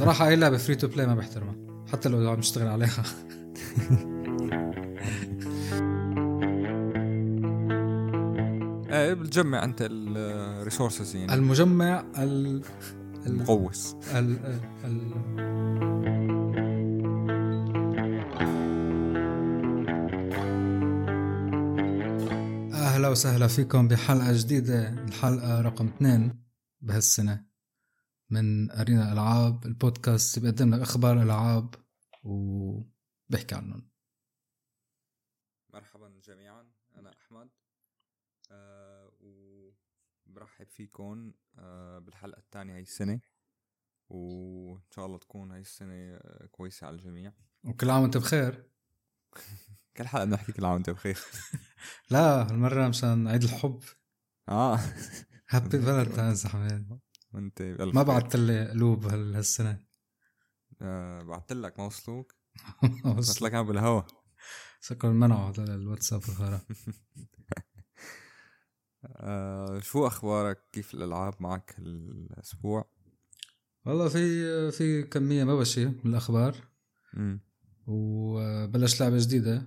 بصراحة أي لعبة free to play ما بحترمها حتى لو عم نشتغل عليها. إيه بتجمع أنت ال resources يعني. المجمع ال المقوس. ال ال أهلا وسهلا فيكم بحلقة جديدة الحلقة رقم اثنين بهالسنة. من أرينا ألعاب البودكاست بيقدم لك أخبار ألعاب وبحكي عنهم. مرحبا جميعا أنا أحمد. أه وبرحب فيكم أه بالحلقة الثانية هاي السنة. وإن شاء الله تكون هاي السنة كويسة على الجميع. وكل عام وأنت بخير. كل حلقة بنحكي كل عام وأنت بخير. لا المره مشان عيد الحب. آه. happy Valentine's حماد وانت ما بعثت لي قلوب هالسنة. آه بعثت لك ما وصلوك بس لك بالهوا. شكرا منعوا هذا الواتساب الغرا آه شو أخبارك؟ كيف الألعاب معك الأسبوع والله في في كمية مبشة من الاخبار م. وبلش لعبة جديدة.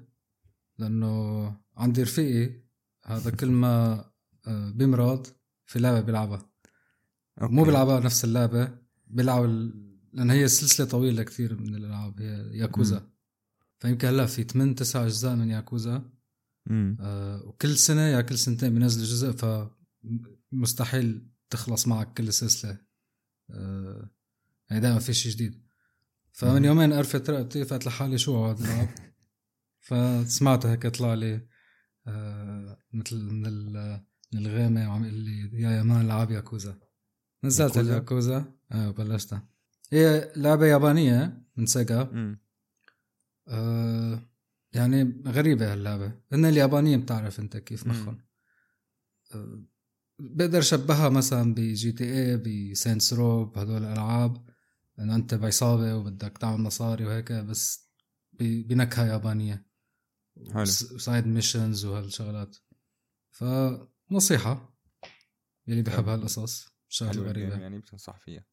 لأنه عندي رفيقي هذا كل ما آه، بيمرض في لعبة بيلعبها. أوكي. مو بيلعبها نفس اللعبة بيلعب ال... لأن هي سلسلة طويلة كثير من الألعاب هي ياكوزا. فيمكن هلأ في 8 9 أجزاء من ياكوزا. آه وكل سنة يا كل سنتين بينزلوا جزء فمستحيل تخلص معك كل السلسله آه يعني دائما في شيء جديد. فمن. يومين قرفت رقبتي فقلت لحالي شو هذا العاب فسمعته هيك طلع لي آه مثل من ال- من الغامة وعم يقول لي يا يا man لعب ياكوزا. نزلت Yakuza؟ ال Yakuza آه بلشتها هي لعبة يابانية من Sega. آه يعني غريبة هاللعبة هن اليابانيين بتعرف أنت كيف. مخهم آه بقدر شبهها مثلا ب GTA ب Saints Row بهدول الألعاب انه أنت بعصابة وبدك تعمل مصاري وهيك بس ب- بنكهة يابانية حلو. side missions وهالشغلات فنصيحة يلي بحب. هالقصص غريبة ال game يعني بتنصح فيها.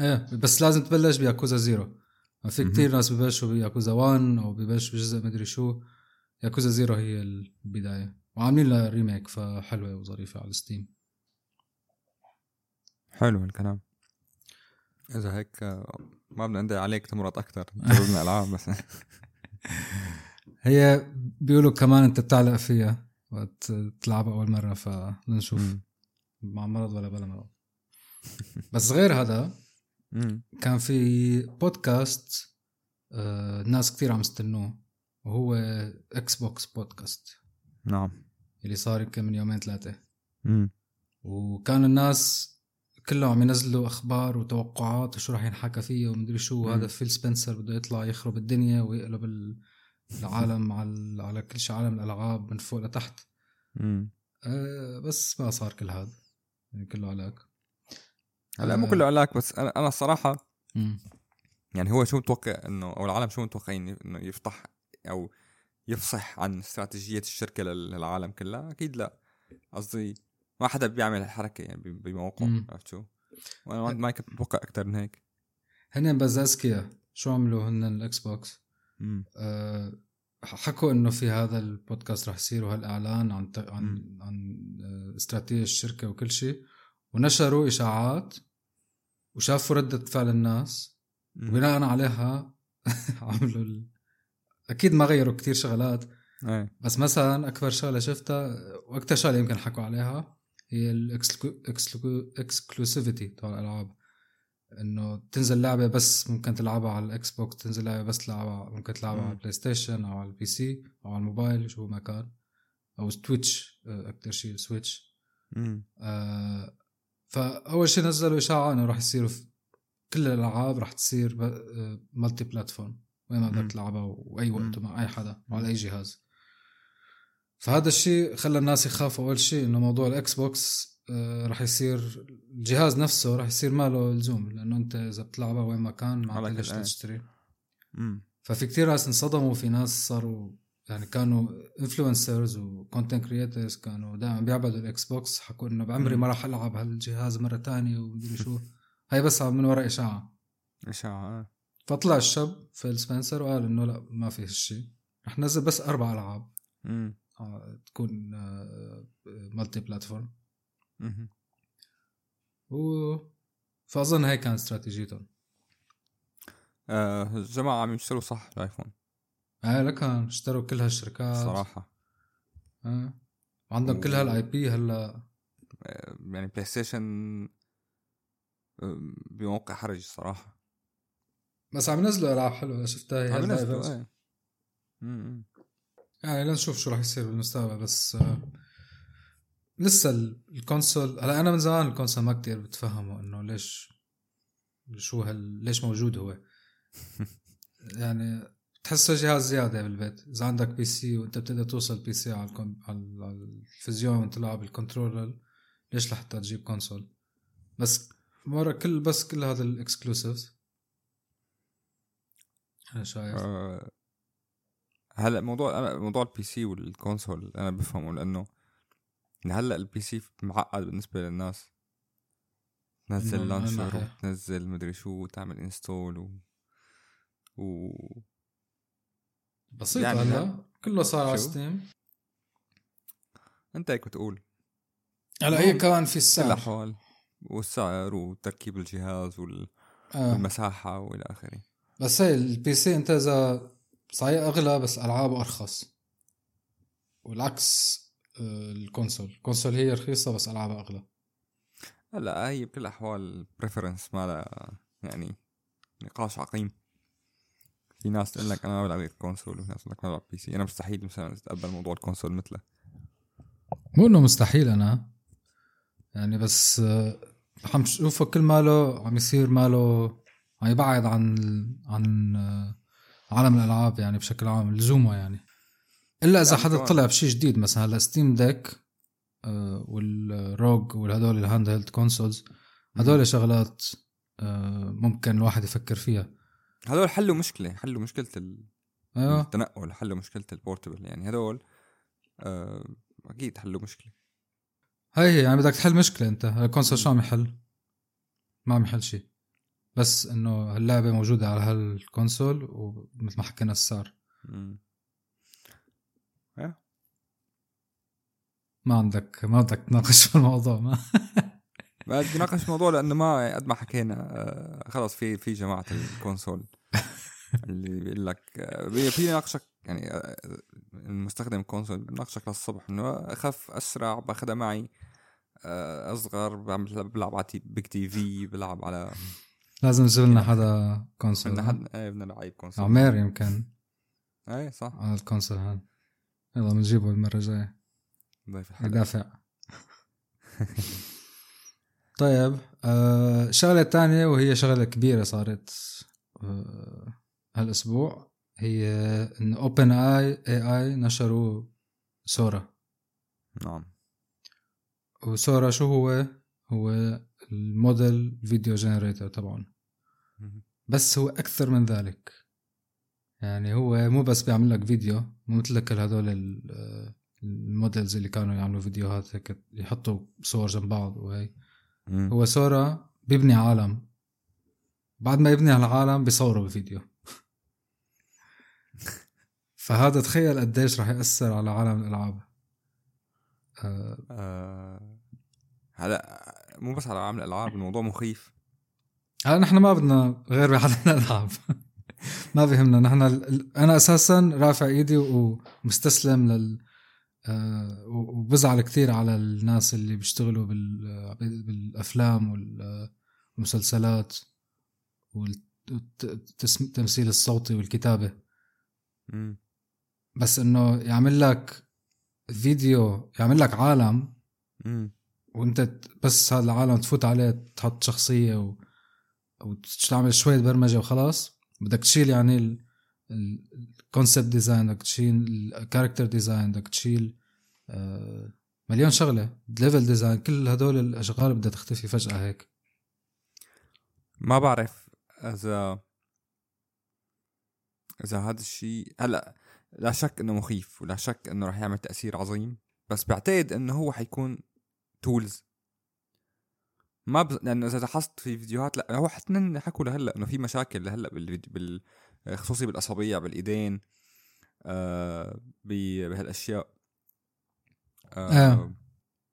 إيه بس لازم تبلش ب Yakuza zero. في. كتير ناس ببلشوا بياكوزا 1 أو ببلشوا بجزء مدري شو. Yakuza zero هي البداية. وعاملين لها remake فحلوة وظريفة على Steam حلو الكلام. إذا هيك ما بدنا ندعي عليك تمرض أكثر جربنا العاب بس. هي بيقولوا كمان أنت بتعلق فيها وقت تلعبها أول مرة فلنشوف. مع مرض ولا بلا مرض. بس غير هذا. كان في بودكاست آه ناس كتير عم يستنوه وهو Xbox podcast نعم اللي صار يمكن من يومين ثلاثة م. وكان الناس كلهم عم ينزلوا أخبار وتوقعات وشو راح ينحكى فيه ومدري شو. هذا فيل سبنسر بده يطلع يخرب الدنيا ويقلب ال- العالم على على كل شيء عالم الألعاب من فوق لتحت. أه بس ما صار كل هذا يعني كله علاك هلا مو آه. كله علاك بس أنا أنا الصراحه مم. يعني هو شو متوقع إنه أو العالم شو متوقعين إنه يفتح أو يفصح عن استراتيجية الشركة لل- للعالم كلها أكيد لا قصدي ما حدا بيعمل الحركة يعني ب- بموقعه مم. عرفت شو؟ وأنا ما كنت متوقع أكثر من هيك هن بس اذكياء شو عملوا هن ال Xbox. أه حكوا إنه في هذا البودكاست رح يصير وهالإعلان عن عن. عن آه، استراتيجية الشركة وكل شيء ونشروا إشاعات وشافوا ردة فعل الناس. وبناء عليها عملوا ال... أكيد ما غيروا كتير شغلات إيه بس مثلا أكبر شغلة شفتها وأكثر شغلة يمكن حكوا عليها هي ال exclusivity تبع الألعاب إنه تنزل لعبة بس ممكن تلعبها على ال Xbox تنزل لعبة بس تلعبها ممكن تلعبها. على ال PlayStation أو على ال PC أو على الموبايل شو ما كان أو Twitch أكثر شيء Switch. آه فأول شيء نزلوا إشاعة إنه راح يصيروا في كل الألعاب راح تصير multi-platform وين ما. بدك تلعبها وأي وقت. ومع أي حدا وعلى أي جهاز فهذا الشيء خلى الناس يخافوا أول شيء إنه موضوع الاكس بوكس آه، راح يصير الجهاز نفسه راح يصير ما له لزوم لأنه أنت إذا بتلعبها وين ما كان ما عندك. تشتري. ففي كتير ناس انصدموا في ناس صاروا يعني كانوا influencers و content creators كانوا دائما بيعبدوا الاكس بوكس حكوا إنه بعمري. ما راح ألعب هالجهاز مرة تانية ومدري شو. هاي بس من وراء إشاعة. إشاعة آه. فطلع الشاب فيل سبنسر وقال إنه لا ما في هالشيء رح نزل بس أربع ألعاب. امم آه، تكون multi-platform. و فأظن هيك كانت استراتيجيتهم. آه الجماعه عم يشتروا صح الآيفون. هاي لكن اشتروا كل هالشركات صراحة آه. وعندهم كل هال IP هلا يعني بلاي ستيشن آه، بموقع حرج صراحة بس عم ينزلوا ألعاب حلوة شفتها هي عم ينزلوا،. مم. يعني لنشوف شو راح يصير بالمستقبل بس آه، لسه ال- ال console هلا أنا من زمان ال console ما كتير بتفهمه إنه ليش شو هال ليش موجود هو يعني تحسه جهاز زيادة بالبيت. إذا عندك PC وأنت بتقدر توصل PC على التلفزيون وتلعب بال controller ليش لحتى تجيب console بس مرة كل بس كل هذا ال exclusives أنا شايف. آه، هلا موضوع أنا موضوع ال PC وال console أنا بفهمه لأنه إن هلا ال PC معقد بالنسبة للناس. تنزل launcher؟ وتنزل مدري شو وتعمل install و... و... بسيط يعني هلا. كله صار على؟ ستيم انت هيك بتقول هلا هي كمان في السعر الاحوال والسعر وتركيب الجهاز وال... آه. والمساحة والى آخره. بس هي ال PC انت إذا صحيح أغلى بس العابه أرخص. والعكس آه، ال console. ال console هي رخيصة بس العابها أغلى. هلا هي بكل الاحوال preference ما لها يعني نقاش عقيم. في ناس تقول لك أنا ما بلعب غير console وفي ناس تقول لك ما بلعب PC. أنا مستحيل مثلا أتقبل موضوع ال console مثله. مو إنه مستحيل أنا. يعني بس آه، عم شوفه كل ماله عم يصير ماله عم يبعد عن عن آه، عالم الألعاب يعني بشكل عام لزومه يعني. إلا إذا حدا. طلع بشيء جديد مثلا هلا ستيم ديك والروج والهدول ال handheld consoles هدول شغلات آه، ممكن الواحد يفكر فيها. هذول حلوا مشكلة حلوا مشكلة ال- أيوه التنقل حلوا مشكلة ال portable يعني هذول آه أكيد حلوا مشكلة. هاي هي يعني بدك تحل مشكلة أنت. ال console شو عم يحل؟ ما عم يحل شيء بس إنه اللعبه موجودة على هال console ومثل ما حكينا السعر مم. ما عندك ما بدك تناقش في الموضوع ما. ما بدي ناقش الموضوع لأنه ما قد ما حكينا آه خلص في في جماعة ال console اللي بيقول لك آه، في ناقشك يعني آه، المستخدم console بناقشك للصبح إنه أخف أسرع باخذها معي أصغر بعمل بلعب على big TV بلعب على لازم نجيب لنا حدا console بدنا؟ حد إيه بدنا لعيب console. عمير يمكن. إيه صح. على ال console هذا. يلا بنجيبه المرة الجاية. ضيف الحلقة. يدافع. طيب آه تانية وهي شغلة كبيرة صارت آه هالأسبوع هي إن أوبن اي آي نشروا سورا نعم. وسورا شو هو؟ هو ال model video generator تبعهم. بس هو أكثر من ذلك. يعني هو مو بس بيعمل لك فيديو مو مثل كل هدول آه، الموديلز اللي كانوا يعملوا فيديوهات هيك يحطوا صور جنب بعض وهي. مم. هو سورا بيبني عالم. بعد ما يبني هالعالم بيصوره بالفيديو فهذا تخيل قديش رح يأثر على عالم الألعاب. آه آه، هلا مو بس على عامل الألعاب الموضوع مخيف. هلا نحن ما بدنا غير بعالم الألعاب. ما بيهمنا نحن ال- أنا أساسا رافع إيدي ومستسلم لل آه وبزعل كثير على الناس اللي بيشتغلوا بال- بالأفلام والمسلسلات والتمثيل الصوتي والكتابة مم. بس إنه يعمل لك فيديو يعمل لك عالم. وأنت بس هذا العالم تفوت عليه تحط شخصية و... وتعمل شوية برمجة وخلاص بدك تشيل يعني ال concept design بدك تشيل ال character design بدك تشيل مليون شغلة. level design كل هدول الأشغال بدها تختفي فجأة هيك. ما بعرف إذا إذا هذا الشيء هلأ لا شك إنه مخيف ولا شك إنه رح يعمل تأثير عظيم بس بعتقد إنه هو حيكون tools ما بز... لأنه إذا لاحظت في فيديوهات لأ هو حتى حكوا لهلأ إنه في مشاكل لهلأ بالفيديو بال خصوصي بالاصابع بالإيدين آه بهالأشياء. آه. آه.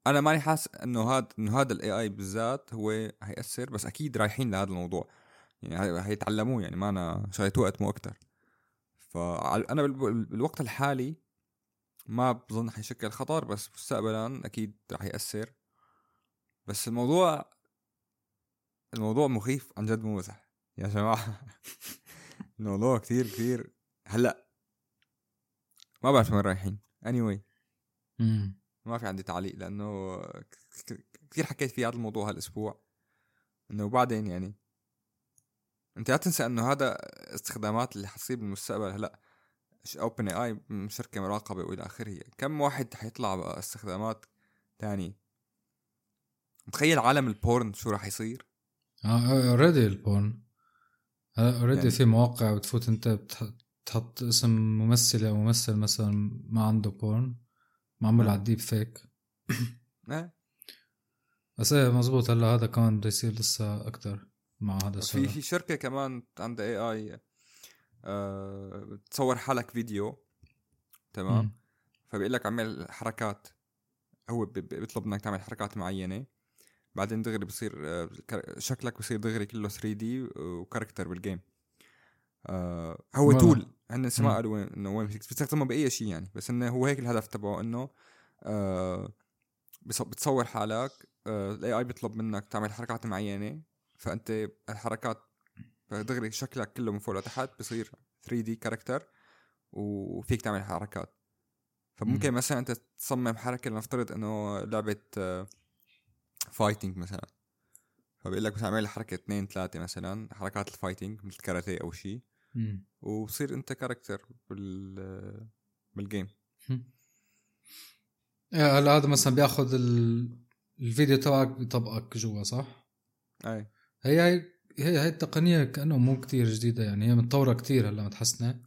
أنا ماني حاسس إنه هذا إنه هذا ال AI بالذات هو هيأثر بس أكيد رايحين لهذا الموضوع. يعني هيتعلموه يعني ما أنا شايت وقت مو أكثر فانا بالوقت الحالي ما بظن حيشكل خطر بس مستقبلا أكيد رح يأثر. بس الموضوع الموضوع مخيف عن جد مو مزح. يا جماعة. الموضوع كثير كثير هلأ ما بعرف وين رايحين. Anyway. ما في عندي تعليق لأنه كثير حكيت في هذا الموضوع هالأسبوع. إنه بعدين يعني أنت لا تنسى إنه هذا استخدامات اللي حتصير بالمستقبل. هلأ اوبن اي آي شركه مراقبة وإلى آخره. كم واحد حيطلع بقى استخدامات تاني متخيل عالم ال porn شو راح يصير؟ آه already ال porn already يعني في مواقع بتفوت انت بتحط اسم ممثله أو ممثل مثلا ما عنده porn معمول على ال deepfake إيه بس إيه مزبوط هلا هذا كمان بده يصير لسه أكثر مع هذا السؤال في في شركة كمان عندها AI أه بتصور حالك فيديو. تمام؟ فبيقول لك اعمل حركات هو بيطلب منك تعمل حركات معينة. بعدين دغري بصير آه، شكلك بصير دغري كله 3D و character بال game هو. tool هن ما قالوا إنه وين بتستخدمه بأي شيء يعني بس إنه هو هيك الهدف تبعه إنه آه بتصور حالك ال A آه I بيطلب منك تعمل حركات معينة فأنت الحركات دغري شكلك كله من فوق لتحت بصير 3D character وفيك تعمل حركات فممكن مم. مثلا أنت تصمم حركة لنفترض إنه لعبة fighting مثلا. فبيقول لك مثلا اعمل حركة اثنين ثلاثة مثلا حركات ال fighting مثل كاراتيه أو شيء وبصير أنت character بال بال game هلا هذا مثلا بياخذ الفيديو تبعك بيطبقك جوا صح؟ أي. هي هي هي هي التقنية كأنه مو كتير جديدة يعني هي متطورة كتير هلا متحسنة.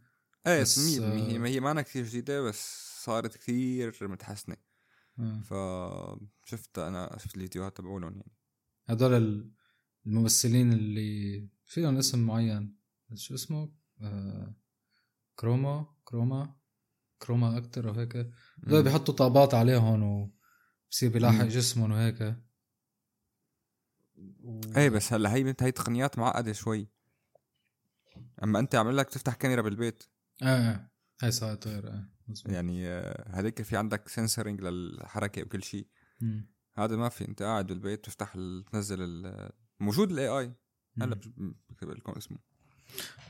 إيه بس هي هي ما أنا كثير جديدة بس صارت كثير متحسنة. آه. فشفت أنا شفت الفيديوهات تبعولهم يعني. هدول الممثلين اللي في لهم اسم معين شو اسمه؟ آه كروما كروما كروما أكتر وهيك هدول بيحطوا طابات عليهم وبصير بيلاحق جسمهم وهيك و... إيه بس هلأ هي هي تقنيات معقدة شوي. أما أنت عمل لك تفتح كاميرا بالبيت. إيه إيه هاي صارت غير إيه يعني هذيك في عندك سنسرنج للحركة وكل شيء. هذا ما في انت قاعد بالبيت تفتح تنزل موجود الاي اي هلا بكتب لكم اسمه.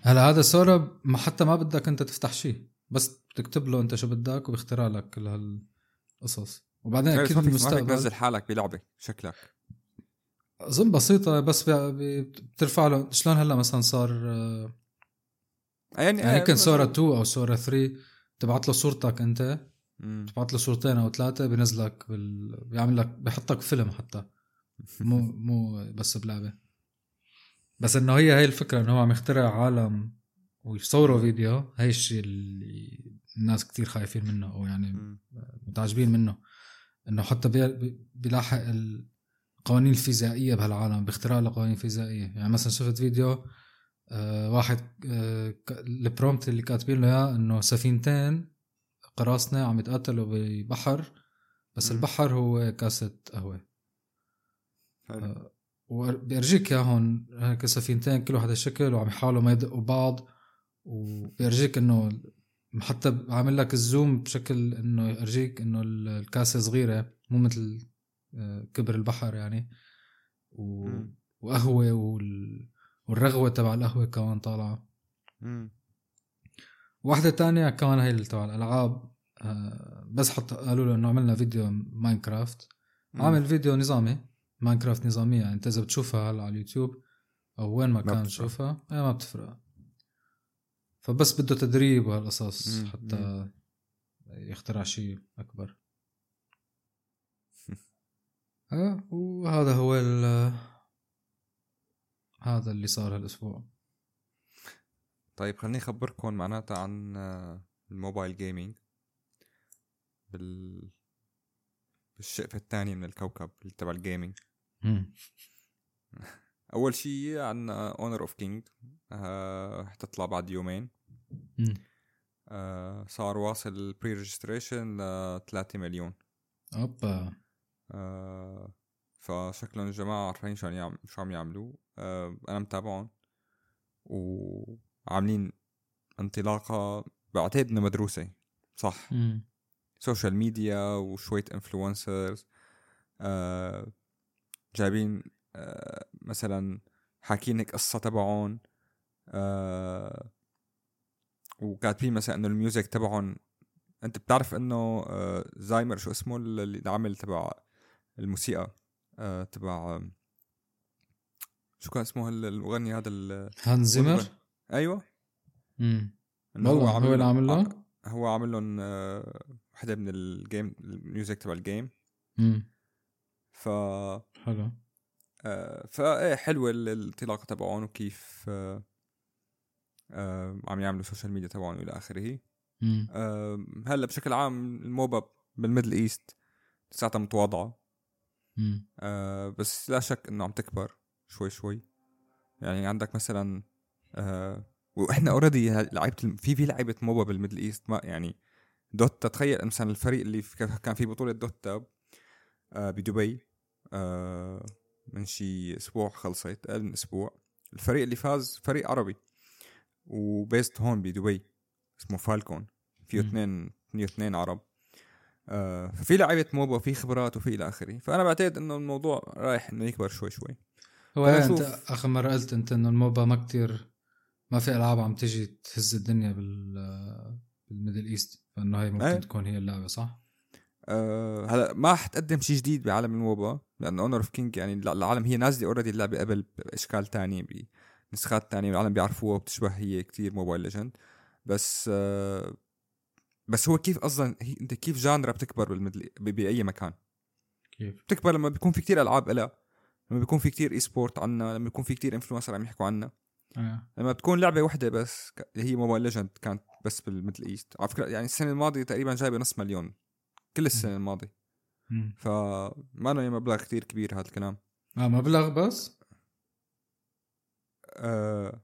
هلا هذا صار ما حتى ما بدك انت تفتح شيء بس بتكتب له انت شو بدك وبيخترع لك كل هالقصص وبعدين أكيد بالمستقبل ما تنزل حالك بلعبة شكلك. أظن بسيطة بس بترفع له. شلون هلا مثلا صار آه، يعني يعني يمكن صورة 2 أو صورة 3 تبعت له صورتك انت؟ تبعت له صورتين أو ثلاثة بينزلك بال... بيعمل لك بيحطك فيلم حتى. مو مو بس بلعبة. بس انه هي هي الفكرة انه هو عم يخترع عالم ويصوروا فيديو هي الشيء اللي الناس كتير خايفين منه أو يعني متعجبين منه. انه حتى بيلاحق القوانين الفيزيائية بهالعالم باختراع القوانين الفيزيائيه يعني مثلا شفت فيديو واحد آه البرومت اللي كاتبين له إياه إنه سفينتين قراصنة عم يتقاتلوا ببحر بس م. البحر هو كاسة قهوة. آه وبيرجيك إياهم هيك سفينتين كل واحد شكل وعم يحاولوا ما يدقوا بعض وبيرجيك إنه حتى عامل لك الزوم بشكل إنه يرجيك إنه الكاسة صغيرة مو مثل آه، كبر البحر يعني. و... وقهوة وال... والرغوة تبع القهوة كمان طالعة. واحدة تانية كمان هي تبع الألعاب. آه، بس حتى قالوا له إنه عملنا فيديو ماينكرافت. عامل فيديو نظامي ماينكرافت نظامية. يعني انت إذا بتشوفها هلا على اليوتيوب أو وين ما, كان تشوفها اي ما بتفرق. فبس بده تدريب وهالقصص حتى يخترع شيء أكبر. آه وهذا هو هذا اللي صار هالأسبوع. طيب خليني أخبركم معناتها عن ال mobile gaming بال بالشقفة الثانية من الكوكب اللي تبع ال gaming أول شيء عندنا Honor of Kings حتطلع بعد يومين. آه صار واصل ال pre-registration ل 3 مليون أوبا. آه فشكلهم الجماعة عارفين شو عم يعم- شو عم يعملوا آه أنا متابعهم وعاملين انطلاقة بعتقد إنها مدروسة صح؟ مم. social media وشوية influencers آه جايبين آه مثلا حاكين هيك قصة تبعهم آه وكاتبين مثلا إنه ال music تبعهم. أنت بتعرف إنه آه Zimmer شو اسمه اللي عامل تبع الموسيقى؟ آه تبع شو كان اسمه المغني هذا Hans Zimmer أيوه مم. إنه والله هو اللي عامل له هو عامل لهم آه وحدة من ال game ال music تبع ال game مم. ف حلو آه، فايه حلوة ال- الانطلاقه تبعهم وكيف آه، آه، عم يعملوا ال social media تبعهم إلى آخره. آه، هلأ بشكل عام ال MOBA بال Middle East لساتها متواضعة. آه، بس لا شك إنه عم تكبر شوي شوي. يعني عندك مثلا آه، وإحنا already لعيبة في في لعيبة MOBA بال Middle East ما يعني Dota تخيل مثلا الفريق اللي في كان في بطولة Dota آه، بدبي آه، من شي أسبوع خلصت أقل من أسبوع. الفريق اللي فاز فريق عربي و based هون بدبي اسمه Falcon. فيه. اثنين فيه اثنين عرب. ففي لعيبة MOBA وفي خبرات وفي إلى آخره فأنا بعتقد إنه الموضوع رايح إنه يكبر شوي شوي هو انت آخر مرة قلت أنت إنه ال MOBA ما كتير ما في ألعاب عم تجي تهز الدنيا بال بال Middle East فإنه هي ممكن إيه. تكون هي اللعبة صح؟ آه هلا ما حتقدم شيء جديد بعالم الموبا لأنه Honor of Kings يعني العالم هي نازلة already اللعبة قبل بأشكال تانية بنسخات تانية والعالم بيعرفوها وبتشبه هي كتير Mobile Legends بس آه بس هو كيف أصلا هي أنت كيف genre بتكبر بال Middle ب- بأي مكان كيف؟ بتكبر لما بيكون في كتير ألعاب إلها لما بيكون في كتير esport عنا لما بيكون في كتير influencer عم يحكوا عنا آه. لما بتكون لعبة واحدة بس اللي هي Mobile Legends كانت بس بال Middle East على فكرة يعني السنة الماضية تقريبا جايبة نص مليون كل السنة الماضية مم. فما له مبلغ كتير كبير هذا الكلام آه مبلغ بس؟ أه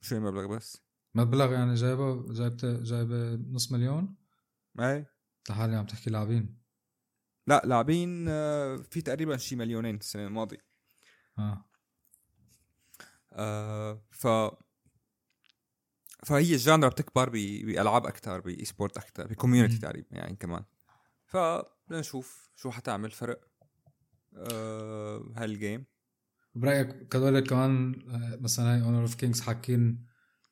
شو المبلغ بس مبلغ يعني جايبه جايبته جايبة نص مليون؟ اي لحالي عم تحكي لاعبين. لا لاعبين آه، في تقريبا شي مليونين السنة الماضية. آه. آه ف فهي ال genre بتكبر بألعاب أكثر ب esport أكثر ب community. تقريبا يعني كمان. فبدنا نشوف شو حتعمل فرق آه هال game. برأيك كذول كمان آه، مثلا هاي Honor of Kings حاكين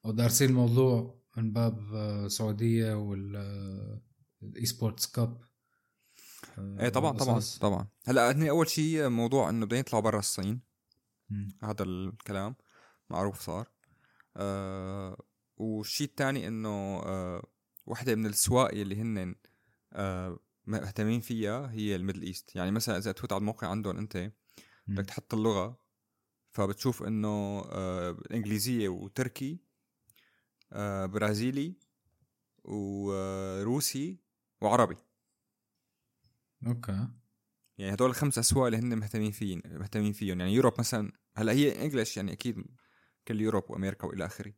أو دارسين الموضوع من باب آه، سعودية وال Esports Cup إيه طبعا طبعا طبعا. هلأ هن أول شيء موضوع إنه بدهم يطلعوا برا الصين. هذا الكلام معروف صار. آه والشيء الثاني إنه آه وحدة من السواق اللي هن آه مهتمين فيها هي ال Middle East. يعني مثلا إذا تفوت على الموقع عندهم أنت بدك تحط اللغة فبتشوف إنه آه إنجليزية وتركي آه برازيلي وروسي وعربي. أوكي. يعني هدول الخمس أسواق اللي هن مهتمين فيهم مهتمين فيهم. يعني Europe مثلا هلأ هي English يعني أكيد كل Europe وأمريكا وإلى آخره.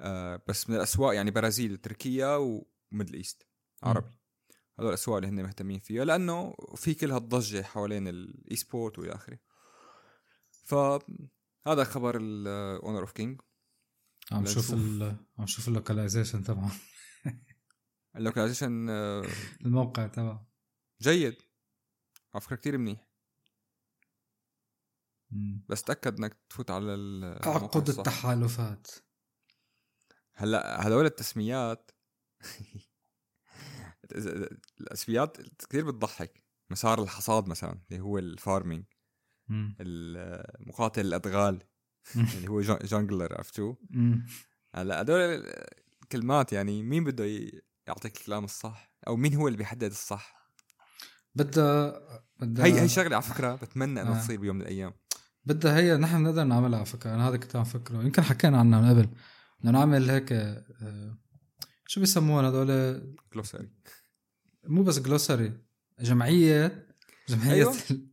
آه بس من الأسواق يعني برازيل تركيا و Middle East عربي. هدول الأسواق اللي هن مهتمين فيها لأنه في كل هالضجة حوالين ال esport وإلى آخره. فهذا خبر ال Honor of Kings عم شوف عم شوف ال localization تبعه. ال localization آه، الموقع تبعه جيد على فكره كثير منيح. بس تأكد إنك تفوت على تعقد. التحالفات هلا هدول التسميات الأسميات كثير بتضحك مسار الحصاد مثلا اللي هو ال farming مم. مقاتل الأدغال اللي هو jun- jungler عرفت شو؟ مم. هلا هدول الكلمات يعني مين بده ي- يعطيك الكلام الصح أو مين هو اللي بيحدد الصح؟ بدها بدها هي هي شغلة على فكرة بتمنى إنه آه. تصير بيوم من الأيام. بدها هي نحن نقدر نعملها على فكرة أنا هذا كنت عم فكره يمكن حكينا عنها من قبل بدنا نعمل هيك آه، شو بيسموها هدول؟ جلوساري مو بس جلوسري جمعية جمعية أيوة. ال-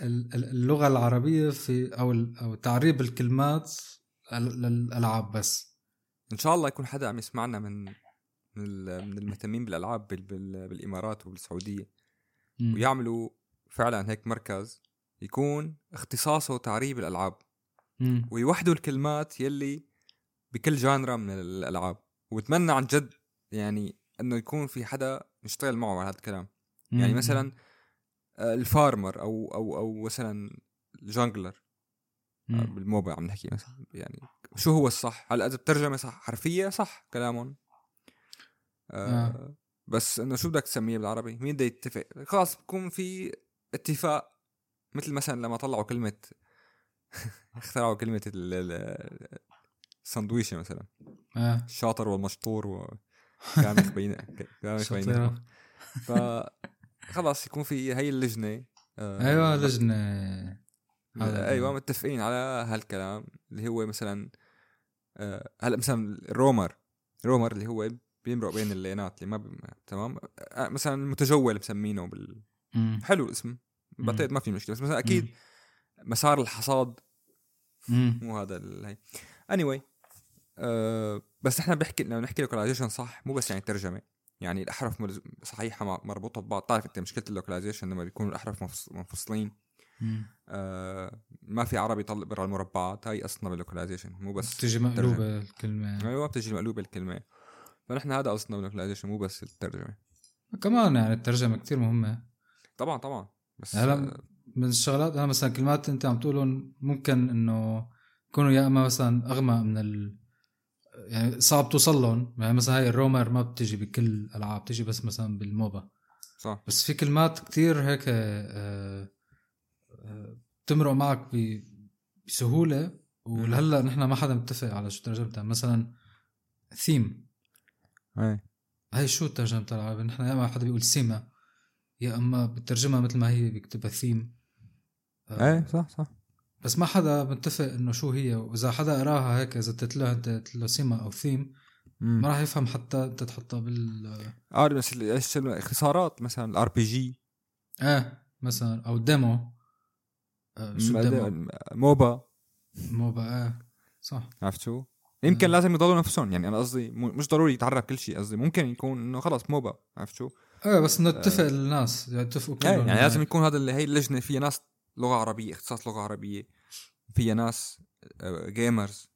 ال- ال- اللغة العربية في أو أو تعريب الكلمات ال- للألعاب بس. إن شاء الله يكون حدا عم يسمعنا من من ال- من المهتمين بالألعاب بال- بال- بالإمارات وبالسعودية مم. ويعملوا فعلا هيك مركز يكون اختصاصه تعريب الألعاب مم. ويوحدوا الكلمات يلي بكل جانرا من الألعاب وبتمنى عن جد يعني إنه يكون في حدا نشتغل معه على هذا الكلام يعني مم. مثلا آه، الفارمر أو أو أو مثلا الجانجلر مم. بالموبا عم نحكي مثلا يعني شو هو الصح هلا إذا بترجمة صح حرفية صح كلامهم آه. آه. بس إنه شو بدك تسميه بالعربي؟ مين بده يتفق؟ خلاص بكون في اتفاق مثل مثلا لما طلعوا كلمة اخترعوا كلمة ال- ال- السندويشه مثلا. آه. الشاطر والمشطور وكامخ بين كامخ بين شطيرة ف خلاص يكون في هي اللجنة آه، أيوه لجنة. أيوه متفقين على هالكلام اللي هو مثلا آه، هلا مثلا ال roamer roamer اللي هو بيمرق بين ال lane ات اللي ما ب... تمام مثلا المتجول مسمينه بال... مم. حلو الاسم مم. بعتقد ما في مشكلة بس مثلا أكيد مسار الحصاد مم. مو هذا ال... هي anyway أه بس إحنا بحكي لما نحكي localization صح مو بس يعني ترجمة يعني الأحرف ملز- صحيحة مربوطة ببعض تعرف أنت مشكلة ال localization لما بيكونوا الأحرف منفص- منفصلين مم. آه ما في عربي يطلع برا المربعات هاي أصلا بال localization مو بس بتيجي مقلوبة الكلمة أيوه بتجي مقلوبة الكلمة فنحن هذا قصدنا بال localization مو بس الترجمة. كمان يعني الترجمة كتير مهمة. طبعا طبعا. بس هلا آه، من الشغلات أنا مثلا كلمات أنت عم تقولهم ممكن إنه يكونوا يا إما مثلا أغمى من ال يعني صعب توصل لهم. يعني مثلا هاي ال roamer ما بتجي بكل الالعاب بتجي بس مثلا بال MOBA. صح. بس في كلمات كتير هيك آه، آه، بتمرق معك بسهولة. ولهلأ نحن ما حدا متفق على شو ترجمتها. مثلا ثيم إيه. هاي شو ترجمتها العربي؟ نحن يا اما حدا بيقول سيما يا أما بترجمها مثل ما هي بيكتبها ثيم إيه صح صح. بس ما حدا متفق إنه شو هي. وإذا حدا قراها هيك إذا قلت له أنت له سيما أو ثيم. ما راح يفهم حتى أنت تحطها بال آه بس اختصارات مثلا ال RPG آه مثلا أو demo آه شو ال demo MOBA. MOBA آه صح. عرفت شو؟ يمكن. لازم يضلوا نفسهم يعني أنا قصدي مش ضروري يتعرف كل شيء قصدي ممكن يكون إنه خلص MOBA عرفت شو؟ إيه بس إنه اتفق الناس يعني اتفقوا إيه كلهم يعني لازم يكون هذا اللي هي اللجنة فيها ناس لغة عربية اختصاص لغة عربية فيها ناس جيمرز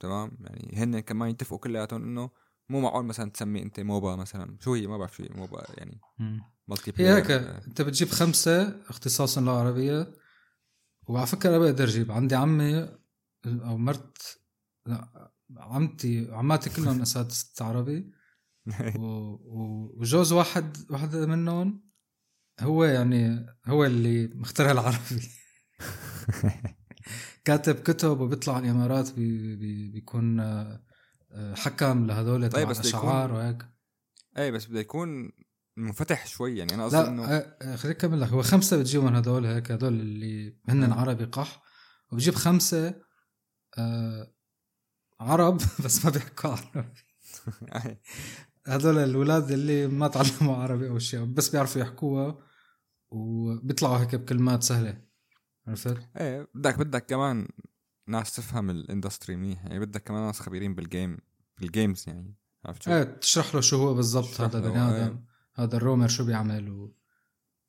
تمام يعني هن كمان يتفقوا كلياتهم إنه مو معقول مثلا تسمي أنت موبا مثلا شو هي ما بعرف شو هي موبا يعني مم. مالتي هي هيك أنت بتجيب خمسة اختصاصا لغة عربية وعلى فكرة بقدر أجيب عندي عمي أو مرت لا عمتي عماتي كلهم اساتذه عربي. وجوز واحد واحدة منهم هو يعني هو اللي مخترع العربي كاتب كتب وبيطلع على الإمارات بي... بي... بيكون آه، حكم لهدول طيب، تبع بس الأشعار وهيك إيه بس بده يكون منفتح شوي يعني أنا قصدي إنه آه، آه، خليني أكمل لك هو خمسة بتجيبهم هدول هيك هدول اللي هن. عربي قح وبجيب خمسة آه عرب بس ما بيحكوا عربي. هدول الولاد اللي ما تعلموا عربي أو شيء بس بيعرفوا يحكوها وبيطلعوا هيك بكلمات سهلة عرفت؟ إيه بدك بدك كمان ناس تفهم ال industry منيح يعني بدك كمان ناس خبيرين بال game بال games يعني عرفت شو؟ إيه تشرح له شو هو بالضبط هذا البني آدم إيه. هذا ال roamer شو بيعمل و...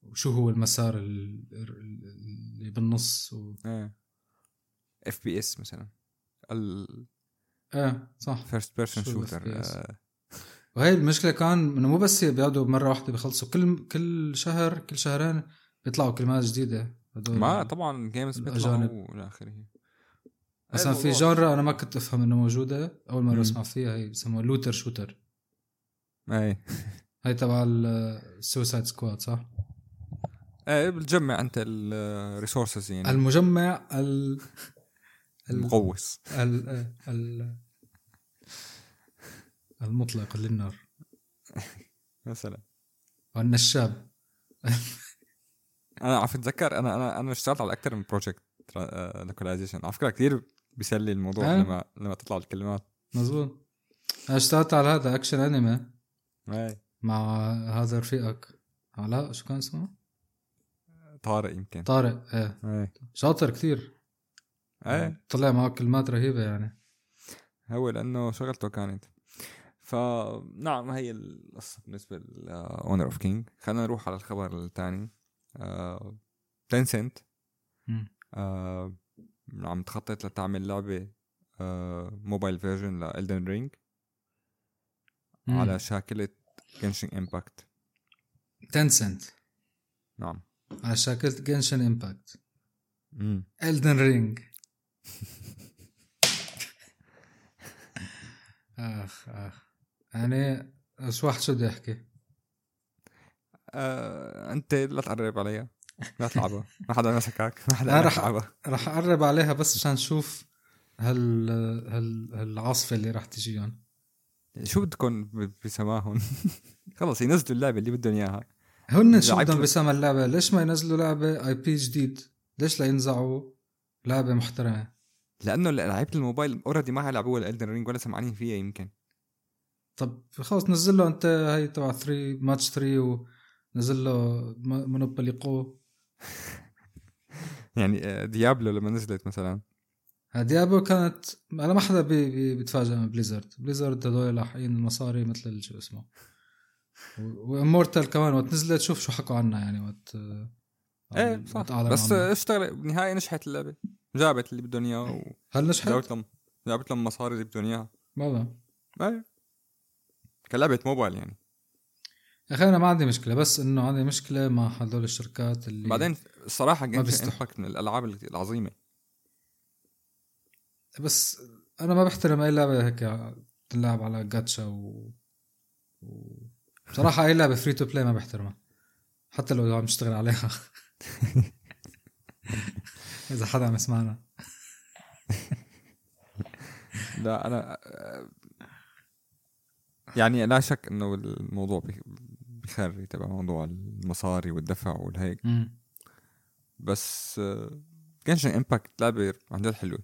وشو هو المسار ال- ال- اللي بالنص و... إيه FPS مثلا إيه صح person شو ال shooter؟ وهي المشكلة كان إنه مو بس بيقعدوا مرة واحدة بيخلصوا كل كل شهر كل شهرين بيطلعوا كلمات جديدة ما طبعا games. بيطلعوا إلى آخره مثلا في genre أنا ما كنت أفهم إنه موجودة أول مرة. أسمع فيها هي بسموها looter shooter إيه هاي تبع ال Suicide Squad صح؟ إيه بتجمع أنت ال resources يعني المجمع ال ال المقوس. ال ال المطلق للنار مثلا. والنشاب أنا عم أتذكر أنا أنا أنا اشتغلت على أكثر من project localization على فكرة كثير بيسلي الموضوع آه. لما لما تطلع الكلمات. مزبوط أنا اشتغلت على هذا action anime إيه. مع هذا رفيقك. علاء شو كان اسمه؟ طارق يمكن. طارق إيه. إيه. شاطر كثير إيه طلع معه كلمات رهيبة يعني. هو لأنه شغلته كانت. فنعم هي القصة بالنسبة ل Honor of Kings خلينا نروح على الخبر الثاني Tencent مم. آه عم تخطط لتعمل لعبة آه mobile version ل Elden Ring. على شاكلة Genshin Impact Tencent نعم. على شكل Genshin Impact. Elden Ring آخ آخ. يعني شو واحد شو بده يحكي آه أنت لا تقرب عليها. لا تلعبها. ما حدا مسكك. ما حدا رح- رح أقرب عليها بس عشان نشوف هال هال هالعاصفة اللي رح تجيهم. شو بدكم بسماهم خلص ينزلوا اللعبة اللي بدهم إياها. هن شو بدهم بسما اللعبة؟ ليش ما ينزلوا لعبة IP جديد؟ ليش لا ينزلوا؟ لعبه محترمه لأنه لعيبة الموبايل already ما لعبوها ال Elden Ring ولا سمعانين فيها يمكن. طب خلص نزل له أنت هي تبع 3 ماتش 3 ونزل له Monopoly Go يعني آه، Diablo لما نزلت مثلا. Diablo كانت أنا ما حدا بي بي بيتفاجئ من Blizzard Blizzard هدول لاحقين المصاري مثل شو اسمه. و Immortal كمان وقت نزلت شوف شو حكوا عنها يعني وقت إيه صح. بس. اشتغل بالنهايه نجحت اللعبة. جابت اللي بدهم اياه هل نجحت؟ وجابت لهم جابت لهم مصاري اللي بدهم اياها والله إيه. كلعبة موبايل يعني. يا أخي أنا ما عندي مشكلة بس إنه عندي مشكلة مع هدول الشركات اللي بعدين الصراحه بيستحوا. Impact من الألعاب العظيمة. بس أنا ما بحترم أي لعبة هيك تلعب على جاتشا و... و... بصراحه أي لعبة free to play ما بحترمها حتى لو عم نشتغل عليها. اذا حدا عم يسمعنا. لا أنا يعني لا شك إنه الموضوع بخ- بخري تبع موضوع المصاري والدفع والهيك. بس Genshin Impact لعبة عن جد حلوة.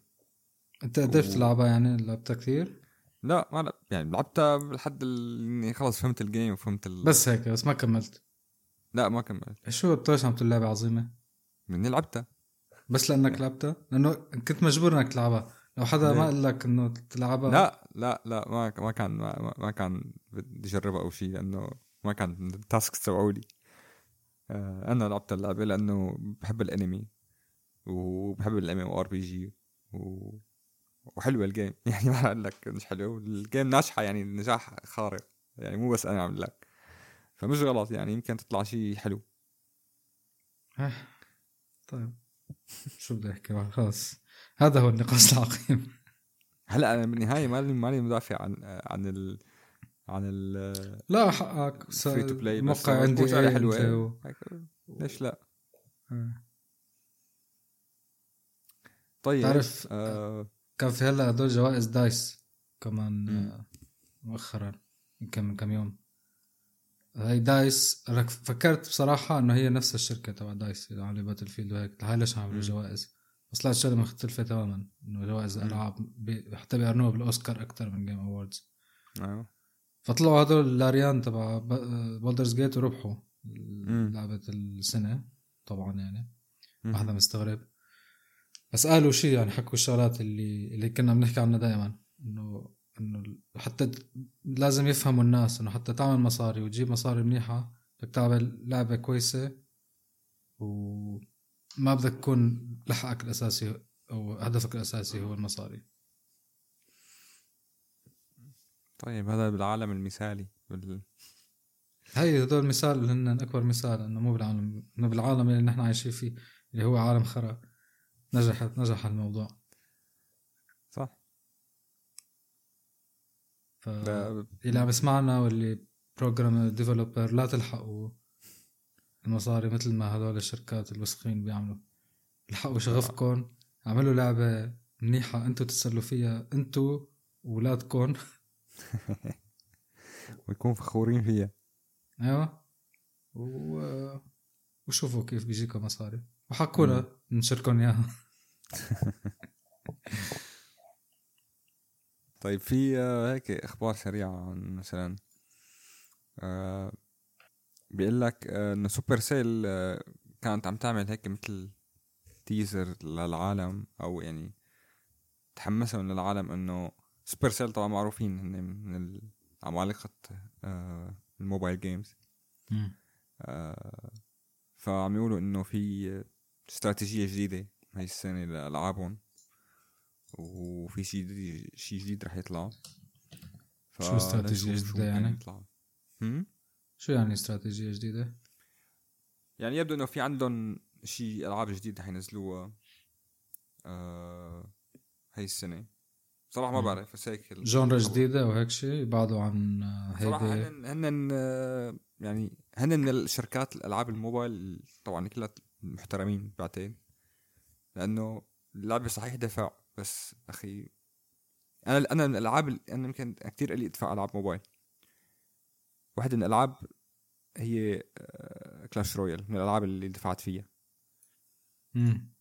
أنت قدرت و- تلعبها يعني؟ لعبتها كثير؟ لا ما لا يعني لعبتها لحد ال- اني خلص فهمت ال game وفهمت ال... بس هيك بس ما كملت. لا ما كملت. شو بتوش عم تقول لعبه عظيمة؟ مني لعبتها. بس لأنك لعبتها؟ لأنه كنت مجبور إنك تلعبها. لو حدا ما؟ قال لك إنه تلعبها؟ لا لا لا ما ما كان ما, ما- كان بدي أجربها أو شيء لأنه ما كان ال task تبعوا لي آه، أنا لعبت اللعبة لأنه بحب الأنمي وبحب ال MMRPG وحلوة ال game يعني ما أقول لك مش حلوة. ال game ناجحة يعني نجاح خارق. يعني مو بس أنا عم لك. فمش غلط يعني يمكن تطلع شيء حلو طيب شو بدي أحكي؟ خلص هذا هو النقاش العقيم هلأ أنا بالنهاية مالي مالي مدافع عن عن ال عن ال لا حقك free to play بس الموقع عندي إيه حلوة. و... ليش لا آه. طيب تعرف- آه كان في هلأ هدول جوائز DICE كمان. آه، مؤخرا يمكن من كم يوم هاي DICE رك- فكرت بصراحة إنه هي نفس الشركة تبع DICE اللي عاملة Battlefield وهيك هاي ليش عملوا. جوائز بس طلعت شغلة مختلفة تماما إنه جوائز مم. ألعاب بي- حتى بيقارنوها بالأوسكار أكثر من Game Awards أيوه فطلعوا هدول Larian تبع Baldur's Gate وربحوا مم. لعبة السنة طبعا يعني. ما حدا مستغرب بس قالوا شيء يعني حكوا الشغلات اللي اللي كنا بنحكي عنها دائما إنه إنه حتى لازم يفهموا الناس إنه حتى تعمل مصاري وتجيب مصاري منيحة بدك تعمل لعبة كويسة وما بدك تكون لحقك الأساسي أو هدفك الأساسي هو المصاري. طيب هذا بالعالم المثالي بال... هي هدول مثال هن أكبر مثال إنه مو بالعالم إنه بالعالم اللي نحن عايشين فيه اللي هو عالم خرا. نجحت نجح الموضوع ف... ده اللي عم يسمعنا واللي program developer لا تلحقوا المصاري مثل ما هدول الشركات الوسخين بيعملوا. الحقوا شغفكم اعملوا لعبة منيحة أنتوا تتسلوا فيها أنتوا وولادكم ويكون فخورين فيها. أيوه. و... وشوفوا كيف بيجيكم مصاري. وحكونا نشاركهم إياها. طيب في آه، هيك إخبار سريعه عن مثلا آه بيقول لك آه، إنه Supercell كانت عم تعمل هيك مثل teaser للعالم أو يعني تحمسهم للعالم إنه Supercell طبعا معروفين هن من عمالقة آه ال mobile games فعم يقولوا إنه في استراتيجية جديدة هاي السنة لألعابهم. وفي شيء جديد شيء جديد رح يطلع. شو استراتيجية جديدة يعني؟ يطلع. شو يعني استراتيجية جديدة؟ يعني يبدو إنه في عندهم شيء ألعاب جديدة حينزلوها آه هاي السنة. صراحة ما بعرف بس هيك جونرا جديدة وهيك شيء بعده عن هيدي صراحة هن هن آه، يعني هن من الشركات الألعاب الموبايل طبعا كلها محترمين بعتقد لأنه اللعبة صحيح دفع بس أخي. أنا أنا من الألعاب أنا يمكن كثير قلي أدفع ألعاب موبايل. واحدة من الألعاب هي Clash آه، Royale من الألعاب اللي دفعت فيها. امم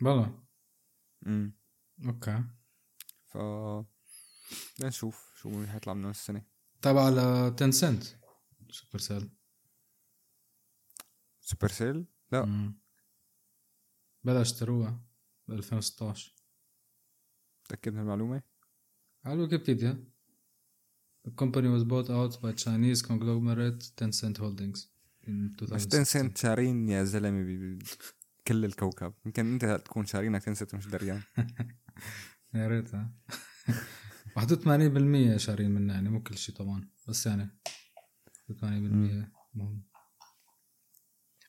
بلا امم okay. ف نشوف شو حيطلع منه السنة. تابع على Tencent Supercell Supercell؟ لا. مم. بلا اشتروها ب 2016 متأكد من المعلومة؟ على ويكيبيديا. The company was bought out by Chinese conglomerate Tencent Holdings in 2016. بس تنسنت شارين يا زلمة كل الكوكب. يمكن أنت تكون شارينك تنسنت مش دريان. يا ريت ها. 81% شارين منه يعني مو كل شيء طبعا. بس يعني 81% مهم.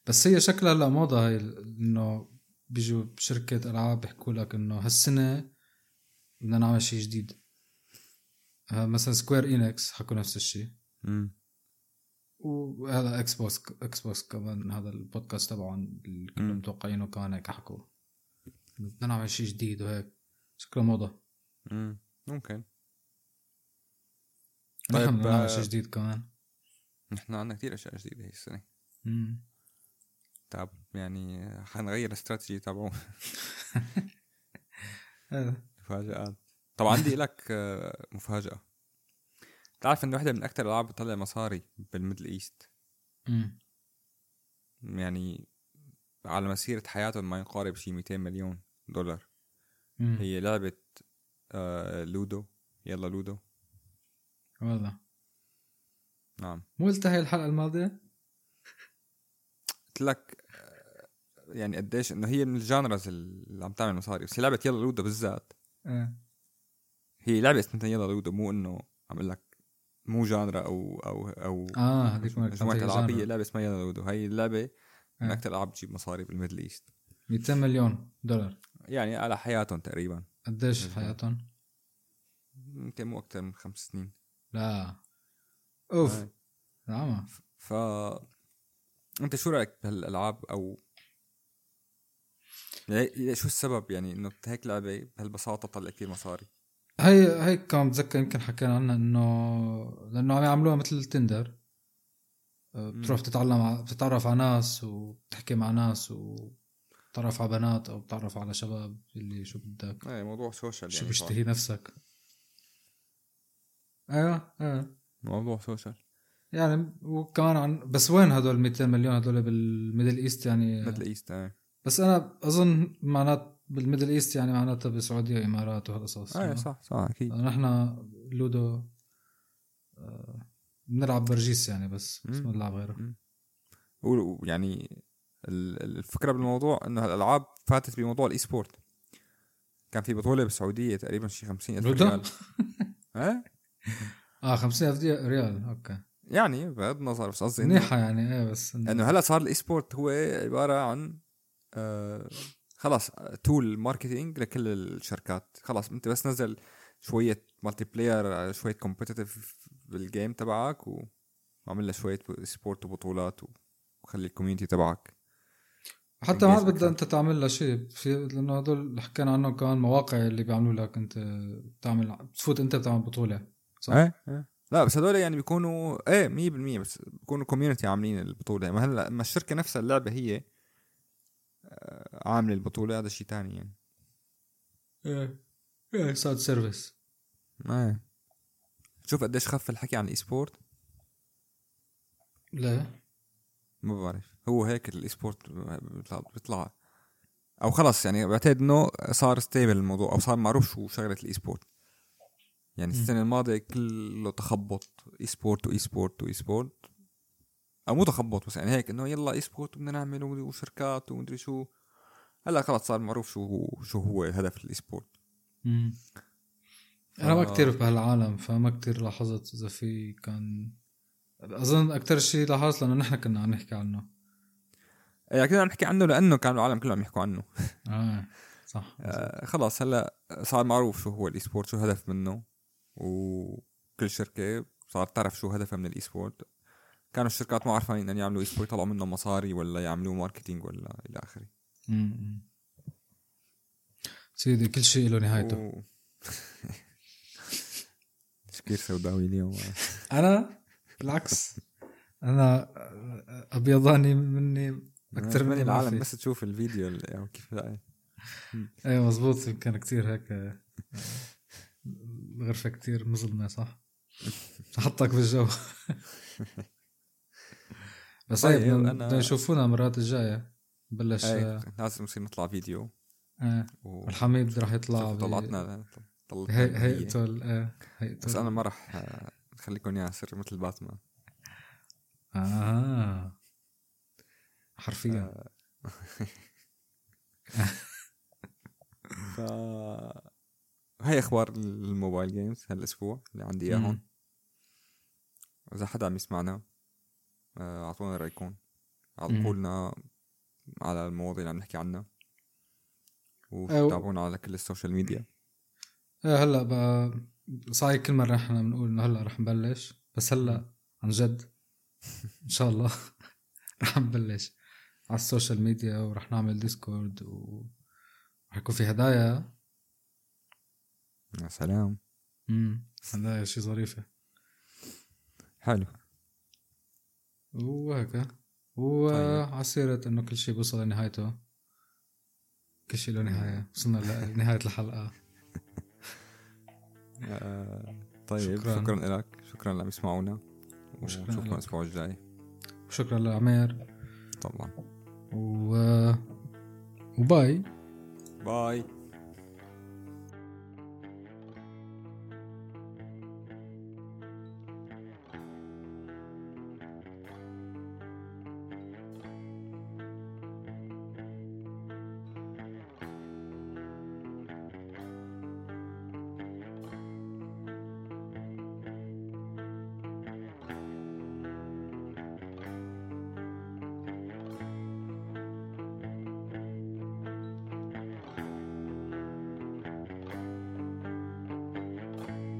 بس هي شكلها هلا موضة هاي إنه بيجوا بشركة ألعاب بيحكوا لك إنه هالسنة بدنا نعمل شيء جديد. مثلا Square Enix حكوا نفس الشيء. وهذا Xbox Xbox كمان هذا البودكاست تبعهم اللي كلهم متوقعينه كان هيك حكوا. بدنا نعمل شيء جديد وهيك. شكله موضة. امم ممكن. طيب نحن بدنا نعمل شيء جديد كمان. نحن عندنا كثير أشياء جديدة هي السنة. امم طب يعني حنغير الاستراتيجي تبعه. مفاجآت طب عندي لك آه، مفاجأة؟ تعرف إن واحدة من أكثر الألعاب بتطلع مصاري بال Middle East؟ يعني على مسيرة حياتهم ما يقارب شي 200 مليون دولار. مم. هي لعبة آه لودو. يلا لودو. والله. نعم. مو قلتها هي الحلقة الماضية؟ قلت لك آه، يعني قديش إنه هي من ال genres اللي عم تعمل مصاري. بس لعبة يلا لودو بالذات. أه. هي لعبة اسمها يلا لودو مو إنه عم أقول لك مو genre أو أو أو آه هذيك مجموعة ألعاب هي لعبة اسمها يلا لودو هي اللعبة من آه. أكثر ألعاب بتجيب مصاري بال Middle East. 200 مليون دولار. يعني على حياتهم تقريبا. قديش حياتهم؟ يمكن مو أكثر من خمس سنين. لا. أوف. نعم. ف أنت شو رأيك بهالألعاب أو شو السبب؟ يعني إنه هيك لعبة بهالبساطة تطلع كثير مصاري. هي هيك كان بتذكر يمكن حكينا عنها إنه لأنه عم يعملوها مثل تندر آه، بتروح تتعلم بتتعرف على ناس وبتحكي مع ناس وبتتعرف على بنات أو بتتعرف على شباب اللي شو بدك. إيه موضوع سوشيال شو يعني بيشتهي نفسك. أيوه أيوه موضوع social يعني وكمان عن بس وين هدول 200 مليون هدول بال Middle East يعني؟ Middle East إيه. بس أنا أظن معنات بال Middle East يعني معناتها بالسعودية وامارات وهالقصص إيه صح صح أكيد. نحن لودو آه، بنلعب برجيس يعني بس بس ما بنلعب غيره. ويعني الفكرة بالموضوع إنه الالعاب فاتت بموضوع ال esport كان في بطولة بالسعودية تقريبا شي 50 ألف ريال. ها؟ آه 50 ألف ريال أوكي. يعني بغض النظر بس قصدي منيحة يعني إيه بس إنه هلأ صار ال esports هو عبارة عن آه خلاص tool marketing لكل الشركات. خلاص انت بس نزل شوية multiplayer شوية competitive بال game تبعك وعمل له شوية support وبطولات وخلي ال community تبعك. حتى ما بدها أنت تعمل لها شيء في لأنه هدول اللي حكينا عنهم كمان مواقع اللي بيعملوا لك أنت بتعمل بتفوت أنت بتعمل بطولة صح؟ إيه إيه. لا بس هدول يعني بيكونوا إيه 100% بس بيكونوا community عاملين البطولة. ما هلا ما الشركة نفسها اللعبة هي عامل البطولة هذا شيء تاني يعني. إيه. إيه صار service. إيه. شوف قديش خف الحكي عن ال esports لا. ما بعرف. هو هيك ال esports بيطلع, بيطلع. أو خلص يعني بعتقد إنه صار stable الموضوع أو صار معروف شو شغلة ال esports يعني السنة الماضية كله تخبط esports و esports و esports أو مو تخبط بس يعني هيك إنه يلا esports بدنا نعمل وشركات ومدري شو. هلأ خلص صار معروف شو هو شو هو هدف ال esports أنا ما كتير بهالعالم فما كتير لاحظت إذا في كان أظن أكثر شيء لاحظت لأنه نحن كنا عم نحكي عنه. إيه كنا عم نحكي عنه لأنه كان العالم كله عم يحكوا عنه. آه صح آه خلاص هلأ صار معروف شو هو ال esports شو الهدف منه. وكل شركة صار تعرف شو هدفها من ال esports كانوا الشركات ما عارفين إن يعملوا esports يطلعوا منه مصاري ولا يعملوا marketing ولا إلى آخره. سيدي كل شيء له نهايته. و... تشكير سوداوي اليوم. أنا بالعكس أنا ابيضاني مني أكثر من العالم بس تشوف الفيديو يعني كيف إيه مزبوط كان كثير هيك الغرفه كثير مظلمة صح؟ حطك بالجو. بس طيب إيه بدنا يشوفونا المرات الجاية. بلش إيه لازم نصير نطلع فيديو. إيه و... الحميد راح يطلع طلعتنا هيئته إيه هيئته بس أنا ما راح اخليكم إياها سر مثل باتمان. آه. حرفيا. ف هاي أخبار الموبايل جيمز هالأسبوع اللي عندي إياهم. إذا حدا عم يسمعنا. آه، أعطونا رأيكم. علقوا لنا على المواضيع اللي عم نحكي عنها. وتابعونا على كل السوشيال ميديا. إيه هلأ بقى صحيح كل مرة إحنا بنقول إنه هلأ رح نبلش بس هلأ عن جد إن شاء الله رح نبلش على ال social media ورح نعمل Discord ورح يكون في هدايا. يا سلام. امم هدايا شي ظريفة. حلو. وهيك وعلى سيرة إنه كل شيء بوصل لنهايته. كل شيء له نهاية. وصلنا لنهاية الحلقة. آه، طيب شكرا, شكرا لك. شكرا اللي عم يسمعونا ونشوفكم الأسبوع الجاي. وشكرا لعمير. طبعا. و... وباي. باي.